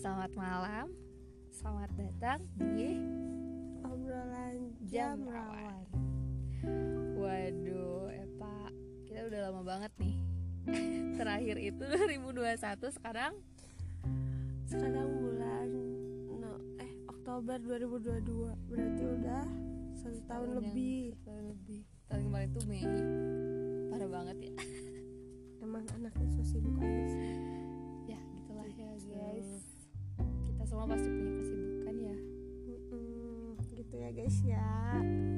Selamat malam, selamat datang di obrolan Jam jam Rawan. Waduh, Epa, kita udah lama banget nih. Terakhir itu 2021, sekarang Sekarang bulan no, eh Oktober 2022 berarti udah satu tahun lebih. satu tahun lebih. Tahun kemarin tuh Mei. Parah banget ya. Emang anaknya so sibuk aja sih. Ya, gitulah ya, Gitu. guys. Gitu ya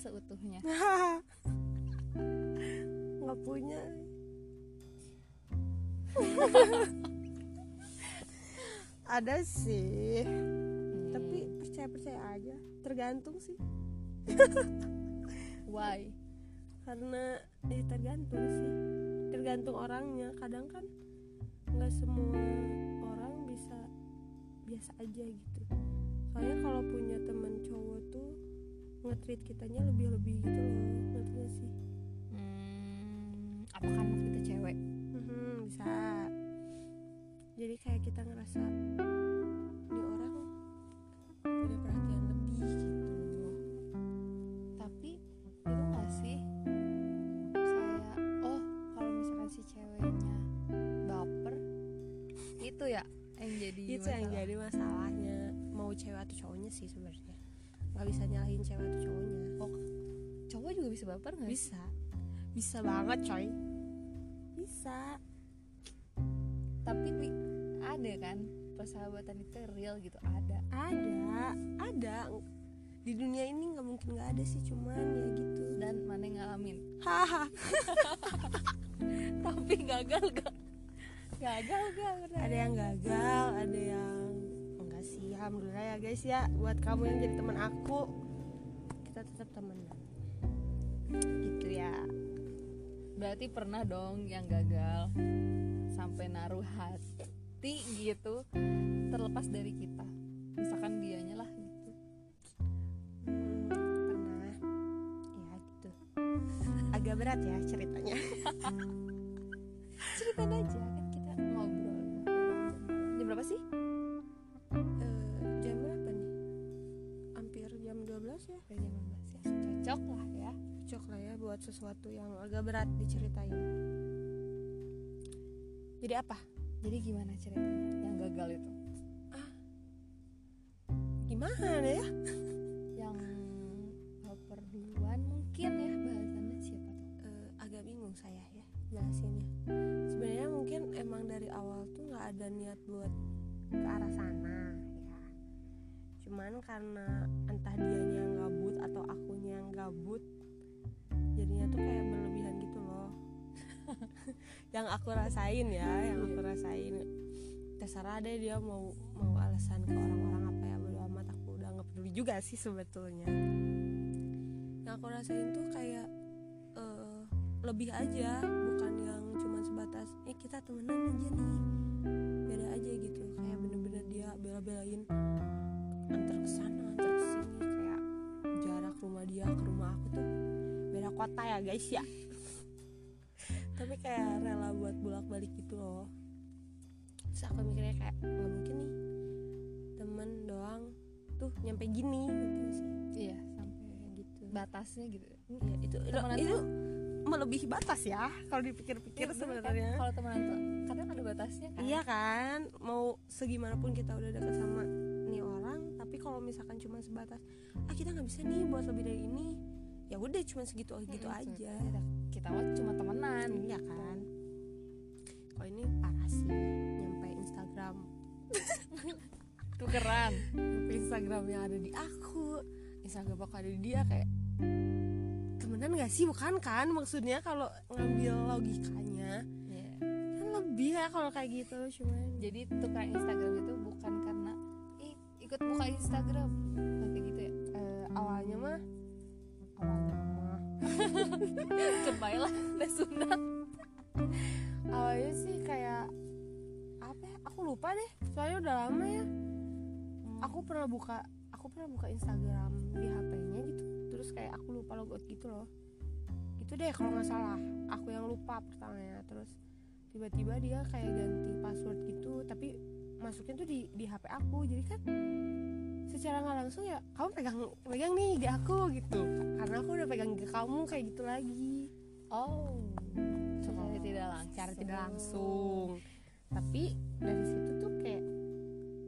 seutuhnya? nggak punya. Ada sih, Hmm, tapi percaya-percaya aja. Tergantung sih. why? karena ya tergantung sih tergantung orangnya kadang kan nggak semua orang bisa biasa aja gitu soalnya kalau punya teman cowok tuh nge-treat kitanya lebih lebih gitu loh ngerti gak sih Hmm, apa karena kita cewek? Mhm, bisa jadi kayak kita ngerasa bisa nyalahin cewek atau cowoknya Oh, cowok juga bisa baper nggak? bisa bisa banget coy bisa Tapi ada kan persahabatan itu real gitu ada. ada ada di dunia ini nggak mungkin nggak ada sih cuman ya gitu Dan mana yang ngalamin? haha Tapi gagal gak? Gagal gak? Ada yang gagal ada yang sih alhamdulillah ya guys ya buat kamu yang jadi teman aku kita tetap temenan gitu ya Berarti pernah dong yang gagal sampai naruh hati gitu terlepas dari kita. Misalkan dianya lah gitu. Hmm, pernah ya gitu agak berat ya ceritanya Ceritain aja kan kita ngobrol. Jam berapa sih? Buat sesuatu yang agak berat diceritain. Jadi apa? Jadi gimana ceritanya yang gagal itu? gimana ya? Yang baper duluan mungkin ya bahasannya siapa tuh? Eh, agak bingung saya ya jelasinnya. Sebenarnya mungkin emang dari awal tuh nggak ada niat buat ke arah sana ya. Cuman karena entah dianya yang gabut atau akunya yang gabut tuh kayak berlebihan gitu loh. Yang aku rasain ya yang aku rasain. Terserah deh dia mau mau alasan ke orang-orang apa ya bodo amat. Aku udah nggak peduli juga sih sebetulnya. Yang aku rasain tuh kayak eh, lebih aja bukan yang cuman sebatas eh kita temenan aja nih. Beda aja gitu kayak bener-bener dia bela-belain antar ke kota ya guys ya. Tapi kayak rela buat bolak-balik gitu loh. Terus aku mikirnya kayak nggak mungkin nih temen doang tuh nyampe gini gitu sih. Iya, sampai gitu. Batasnya gitu. Iya, itu Temenan itu melebihi batas ya kalau dipikir-pikir Iya, bener kan? sebenarnya. Kalau temenan tuh kadang ada batasnya kan. iya kan? Mau segimanapun kita udah deket sama nih orang tapi kalau misalkan cuma sebatas ah kita nggak bisa nih buat lebih dari ini ya udah cuma segitu gitu aja. Kita, mah cuma temenan. iya kan? Kalau ini parah sih nyampe Instagram. Tukeran. nyampe Instagram yang ada di aku. Instagram aku ada di dia kayak temenan gak sih? Bukan kan? Maksudnya kalau ngambil logikanya Iya. kan lebih ya kalau kayak gitu cuman. Jadi tukang Instagram itu bukan karena ikut buka Instagram. Kayak gitu ya. Eh, awalnya mah mah cobalah udah sunat awalnya sih kayak apa ya aku lupa deh. Soalnya udah lama ya. Aku pernah buka aku pernah buka Instagram di HP-nya gitu. Terus kayak aku lupa logout gitu loh. Itu deh kalau nggak salah. Aku yang lupa pertamanya. Terus tiba-tiba dia kayak ganti password gitu. Tapi masukin tuh di di HP aku. Jadi kan secara nggak langsung ya kamu pegang pegang nih di aku gitu. Karena aku udah pegang ke kamu kayak gitu lagi. Oh. Secara tidak langsung secara tidak langsung. tapi dari situ tuh kayak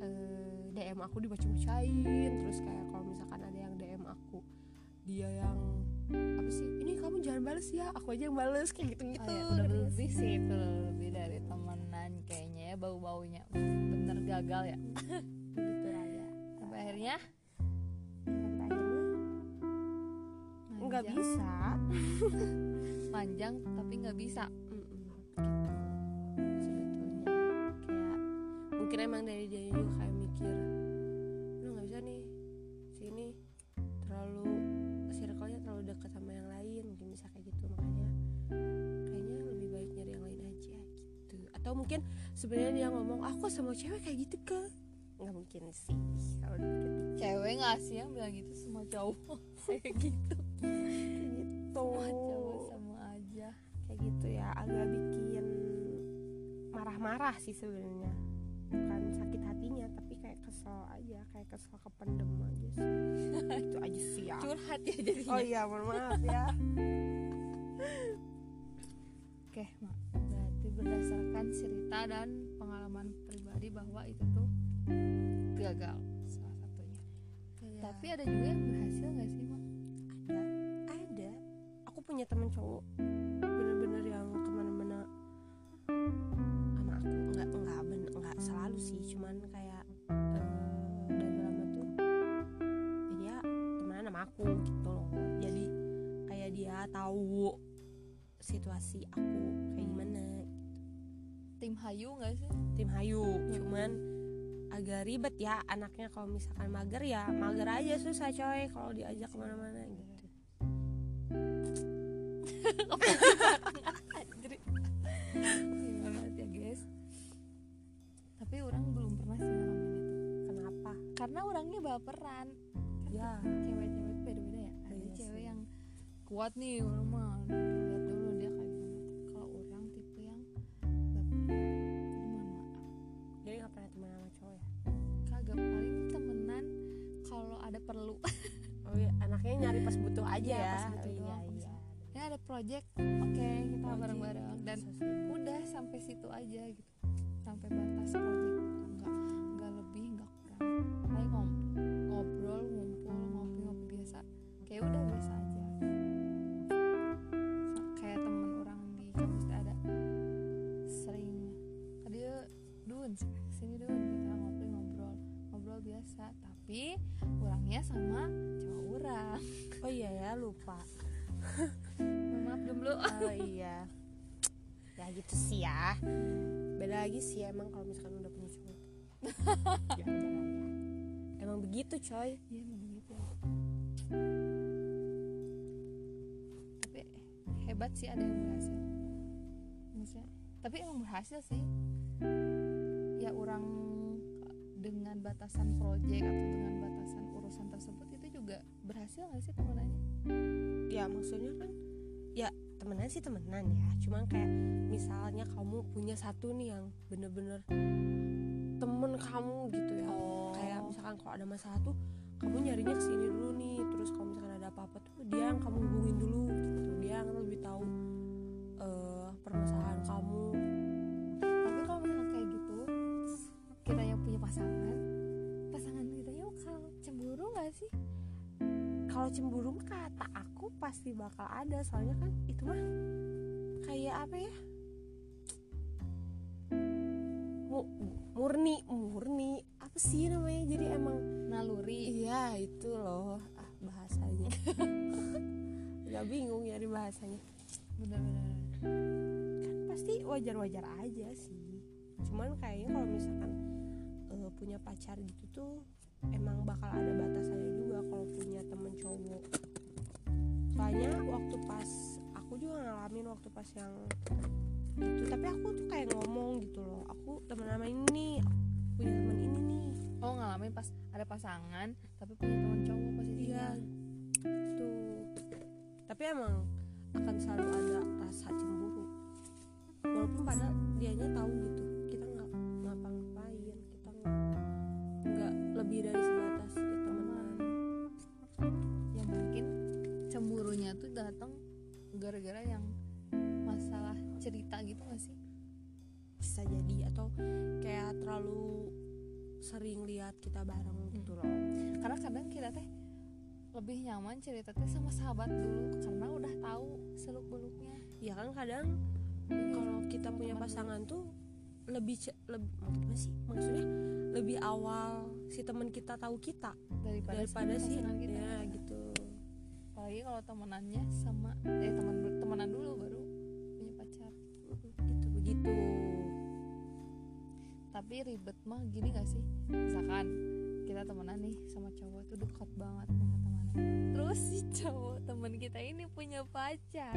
eh, DM aku dibaca-bacain. Terus kayak kalau misalkan ada yang DM aku dia yang apa sih? Ini kamu jangan bales ya aku aja yang bales kayak gitu gitu Oh, ya, udah lebih sih itu lebih dari temenan kayaknya ya bau baunya bener gagal ya gitu lah ya sampai akhirnya nggak bisa. Panjang tapi nggak bisa. Mungkin emang dari dia juga kayak mikir lu nggak bisa nih sini. Terlalu circle-nya terlalu dekat sama yang lain mungkin bisa kayak gitu makanya kayaknya lebih baik nyari yang lain aja gitu. Atau mungkin sebenarnya dia ngomong aku sama cewek kayak gitu ke nggak mungkin sih. Kalau dipikir cewek nggak sih yang bilang gitu semua cowok? Kayak gitu. Gitu. Semua cowok sama aja. Kayak gitu ya agak bikin marah-marah sih sebenarnya. Bukan sakit hatinya tapi kayak kesel aja kayak kesel kependem aja sih. Itu aja sih ya. Curhat ya jadinya. Oh iya mohon maaf ya. Oke, Mak. Berarti berdasarkan cerita dan pengalaman pribadi bahwa itu tuh gagal salah satunya. Tapi ada juga yang berhasil nggak sih, Mak? ada. Ada. Aku punya temen cowok. Bener-bener yang ke mana-mana. Sama aku. Nggak nggak bener nggak selalu sih. Cuman kayak eh, dari lama tuh. Ya dia temenan sama aku gitu loh. Jadi kayak dia tahu situasi aku kayak gimana. Tim Hayu nggak sih? tim Hayu. Cuman agak ribet ya anaknya kalau misalkan mager ya mager aja susah coy kalau diajak ke mana-mana gitu banget ya, guys. Tapi orang belum pernah sih ngalamin itu. kenapa Karena orangnya baperan. ya Cewek-cewek beda-beda ya. Ada Iya cewek yang kuat nih, orang mah gitu sih ya beda lagi sih emang kalau misalkan udah punya cowok ya, ya. emang begitu coy Iya emang begitu. Tapi hebat sih ada yang berhasil. Maksudnya, tapi emang berhasil sih. Ya orang dengan batasan proyek atau dengan batasan urusan tersebut itu juga berhasil nggak sih temenannya? ya maksudnya kan ya temenan sih temenan ya. Cuman kayak misalnya kamu punya satu nih yang bener-bener temen kamu gitu ya. Oh. kayak misalkan kalau ada masalah tuh kamu nyarinya ke sini dulu nih. Terus kalau misalkan ada apa-apa tuh dia yang kamu hubungin dulu gitu. Dia yang lebih tahu eh, permasalahan kamu. Tapi kalau misalnya kayak gitu, kita yang punya pasangan, pasangan kita yang bakal cemburu nggak sih? kalau cemburu aku pasti bakal ada soalnya kan itu mah kayak apa ya? Mu- murni murni. Apa sih namanya? Jadi emang Naluri. iya itu loh. Ah bahasanya. Nggak bingung ya di bahasanya Bener-bener. kan pasti wajar-wajar aja sih. Cuman kayaknya kalau misalkan uh, punya pacar gitu tuh emang bakal ada batasannya juga ngalamin waktu pas yang itu tapi aku tuh kayak ngomong gitu loh. Aku temen sama ini nih punya temen ini nih. Oh ngalamin pas ada pasangan tapi punya teman cowok posisinya iya. tuh tapi emang akan selalu ada rasa cemburu. Walaupun pada dianya tahu gitu cerita gitu gak sih? Bisa jadi atau kayak terlalu sering lihat kita bareng gitu loh. Karena kadang kita teh lebih nyaman cerita teh sama sahabat dulu karena udah tahu seluk beluknya ya kan kadang kalau kita punya pasangan tuh lebih lebih gimana sih maksudnya lebih awal si teman kita tahu kita daripada, daripada sih pasangan kita. ya gitu. Apalagi kalau temenannya sama eh teman temenan dulu baru tapi ribet mah gini gak sih? Misalkan kita temenan nih sama cowok itu dekat banget sama temannya. Terus si cowok temen kita ini punya pacar.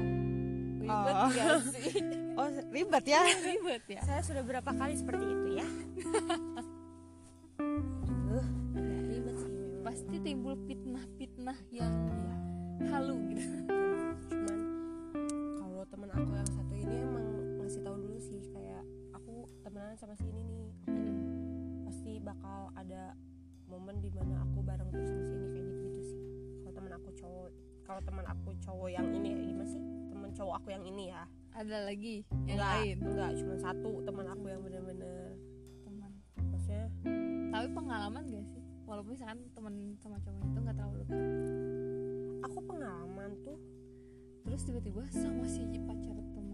Ribet Oh. gak sih? Oh ribet ya? Ribet ya. Saya sudah berapa kali seperti itu ya? Aduh, agak ribet sih memang. Pasti timbul fitnah-fitnah yang halu gitu. Cuman kalau teman aku yang satu ini emang ngasih tahu dulu sih kayak temenan sama si ini nih. Pasti bakal ada momen di mana aku bareng terus sama si ini kayak gitu gitu sih. Kalau teman aku cowok kalau teman aku cowok yang ini ya gimana sih? Teman cowok aku yang ini ya. Ada lagi yang enggak lain? enggak cuma satu teman aku yang bener-bener. Teman maksudnya? Tapi pengalaman gak sih? Walaupun misalkan teman sama cowok itu nggak terlalu dekat aku pengalaman tuh. Terus tiba-tiba sama si pacar teman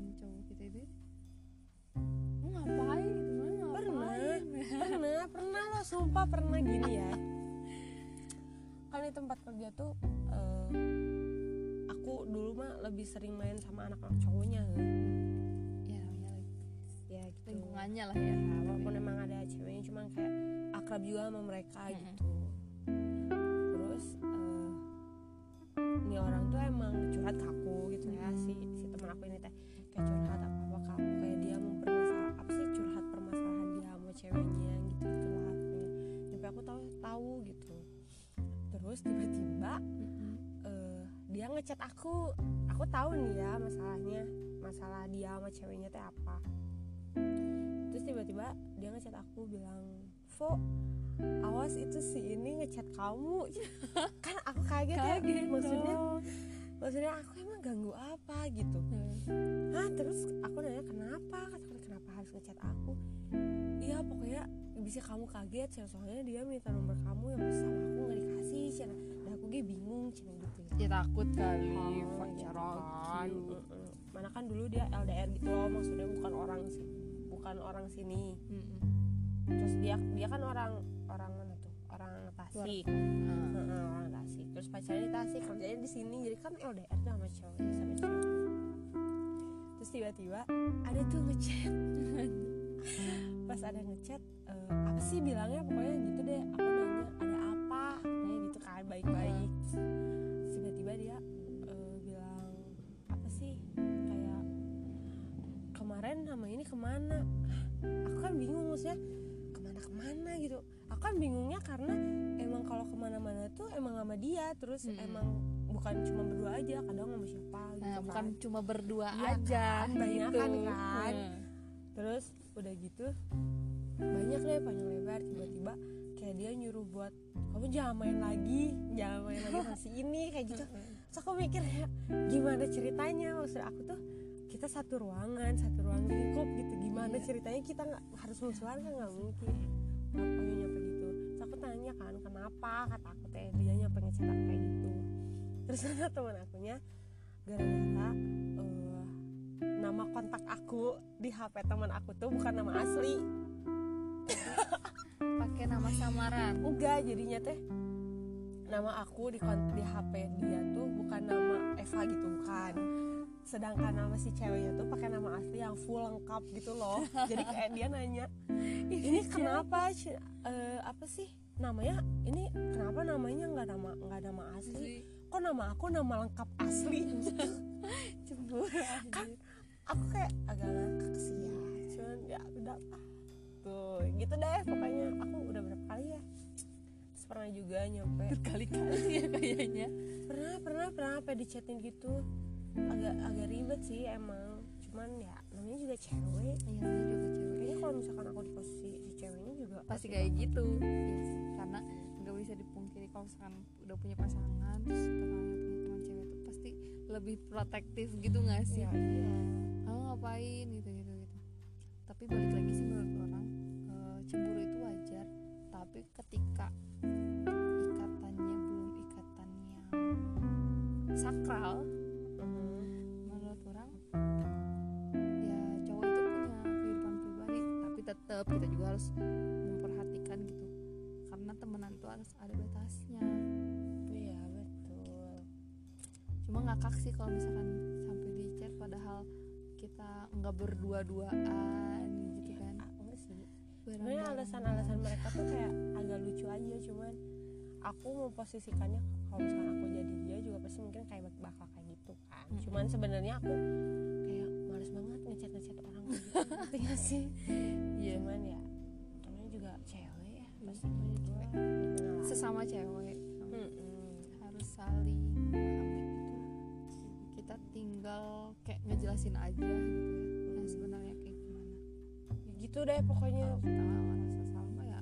pernah pernah loh sumpah pernah gini ya. Kan di tempat kerja tuh eh, aku dulu mah lebih sering main sama anak-anak cowoknya. Ya ya ya gitu. Lingkungannya lah ya. Ya, walaupun emang ada ceweknya cuman kayak akrab juga sama mereka Mm-mm. gitu. Terus eh, ini orang tuh emang curhat ke aku aku aku tahu nih ya masalahnya masalah dia sama ceweknya teh apa terus tiba-tiba dia ngechat aku bilang Vo awas itu si ini ngechat kamu kan aku kaget, ya Kaget maksudnya dong. maksudnya aku emang ganggu apa gitu Hmm. Hah terus aku nanya kenapa kenapa harus ngechat aku iya pokoknya bisa kamu kaget soalnya dia minta nomor kamu yang sama aku nggak dikasih Cen. Gue bingung cina gitu ya. Ya takut kali Oh, pacaran gitu. Mana kan dulu dia LDR gitu loh maksudnya bukan orang bukan orang sini. Mm-mm. terus dia dia kan orang orang mana tuh? Orang Tasik. Ah. Heeh, orang Tasik. Terus pacarnya di Tasik kerjanya di sini. Jadi kan LDR tuh sama cowok sama cewek. Terus tiba-tiba ada tuh ngechat. Pas ada ngechat eh, apa sih bilangnya? Pokoknya gitu deh ke mana aku kan bingung maksudnya ke mana ke mana gitu aku kan bingungnya karena emang kalau ke mana-mana tuh emang sama dia terus Mm-mm. emang bukan cuma berdua aja kadang sama siapa gitu nah kan bukan cuma berdua Iya aja kan, banyak gitu. kan, kan. Hmm. terus udah gitu banyak deh panjang lebar tiba-tiba kayak dia nyuruh buat kamu jangan main lagi jangan main lagi sama si ini kayak gitu terus aku mikir ya gimana ceritanya maksud aku tuh kita satu ruangan satu ruang lingkup gitu. Gimana Iya. ceritanya kita nggak harus musuhan kan nggak mungkin. Kenapa dia nyampe gitu. Terus aku tanya kan kenapa? Kata aku teh dia nyampe aku kayak gitu. Terus ada teman akunya gara-gara eh, nama kontak aku di HP teman aku tuh bukan nama asli. Pakai nama samaran. Enggak jadinya teh nama aku di di HP dia tuh bukan nama Eva gitu bukan sedangkan nama si ceweknya tuh pakai nama asli yang full lengkap gitu loh. Jadi kayak dia nanya ini kenapa eh, apa sih namanya? Ini kenapa namanya nggak nama nggak nama asli? Kok nama aku nama lengkap asli? Cemburu kan aku kayak agak ngakak sih ya cuman ya udah. Ah. tuh gitu deh pokoknya. Aku udah berapa kali ya? Terus pernah juga nyampe berkali-kali ya kayaknya. Pernah pernah pernah apa di chatin gitu agak agak ribet sih emang. Cuman ya namanya juga cewek. Iya namanya juga cewek. Kayaknya kalau misalkan aku di posisi si ceweknya juga pasti kayak gitu. iya sih karena nggak bisa dipungkiri kalau misalkan udah punya pasangan terus pasangannya punya teman cewek itu pasti lebih protektif gitu nggak sih? Ya, iya. Kamu ngapain? Gitu gitu gitu. Tapi balik lagi sih menurut orang eh, cemburu itu wajar. Tapi ketika ikatannya belum ikatan yang sakral tetap kita juga harus memperhatikan gitu. Karena temenan itu harus ada batasnya. Iya betul. Cuma ngakak sih kalau misalkan sampai di chat padahal kita nggak berdua-duaan gitu kan. Ah, enggak sih. Sebenarnya alasan-alasan mereka tuh kayak agak lucu aja cuman aku memposisikannya kalau misalkan aku jadi dia juga pasti mungkin kayak bak- bakal kayak gitu kan. Mm-mm. cuman sebenarnya aku kayak males banget ngechat ngechat orang ngerti gak sih? Iya. cuman ya namanya juga cewek ya pasti namanya cewek. Sesama cewek. Mm-mm. harus saling memahami gitu kita tinggal kayak ngejelasin aja gitu ya yang sebenarnya kayak gimana. Gitu deh pokoknya. Kalau kita ngerasa sama ya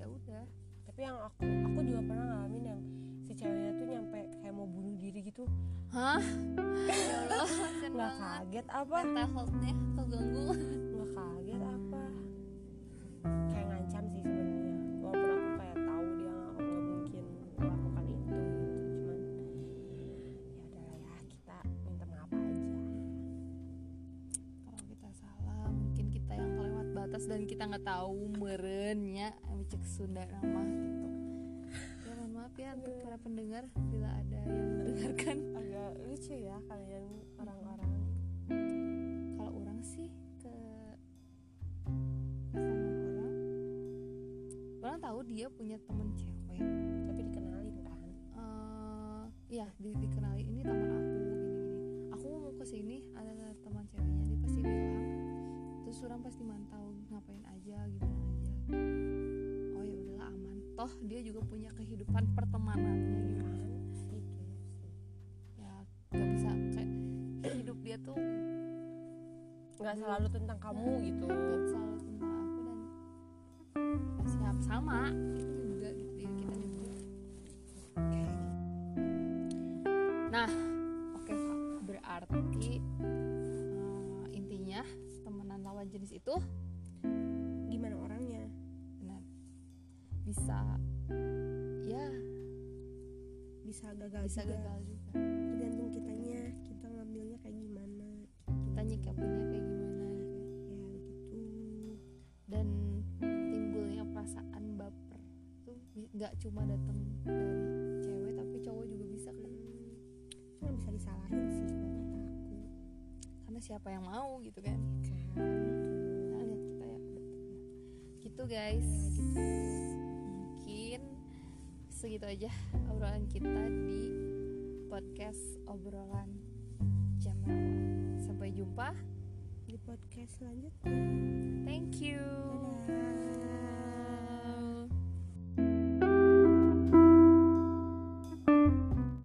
ya udah. Tapi yang aku aku juga pernah ngalamin yang si ceweknya mau bunuh diri gitu. Hah? Nggak kaget apa? Mental health-nya keganggu. Nggak kaget apa? Kayak ngancam sih sebenarnya. Walaupun aku kayak tahu dia nggak mungkin melakukan itu gitu. Cuman ya udahlah ya kita minta maaf aja. Kalau kita salah mungkin kita yang kelewat batas dan kita nggak tahu merennya. Cek Sunda nama para pendengar bila ada yang mendengarkan. Agak lucu ya kalian orang-orang. Kalau orang sih ke pasangan orang. Orang tahu dia punya temen cewek. Tapi dikenalin kan? Eh iya di, dikenali ini teman aku gini gini. Aku mau ke sini ada teman ceweknya dia pasti bilang terus orang pasti mantau ngapain aja gimana toh dia juga punya kehidupan pertemanannya gitu kan. Gitu sih ya gak bisa kayak hidup dia tuh nggak selalu tentang kamu gitu. gak selalu tentang aku dan ya siap sama kita juga gitu diri kita juga. Nah oke kak berarti eh, intinya temenan lawan jenis itu bisa ya bisa gagal bisa juga. gagal juga. Tergantung kitanya kita ngambilnya kayak gimana kita nyikapinnya kayak gimana gitu. Ya. ya gitu. Dan timbulnya perasaan baper tuh nggak cuma datang dari cewek tapi cowok juga bisa kan? Cuma bisa disalahin sih kalau kata aku karena siapa yang mau gitu kan? Kan nah lihat kita ya. Ya. gitu guys. Mungkin segitu aja obrolan kita di podcast obrolan jam rawan. Sampai jumpa di podcast selanjutnya. Thank you. Dadah.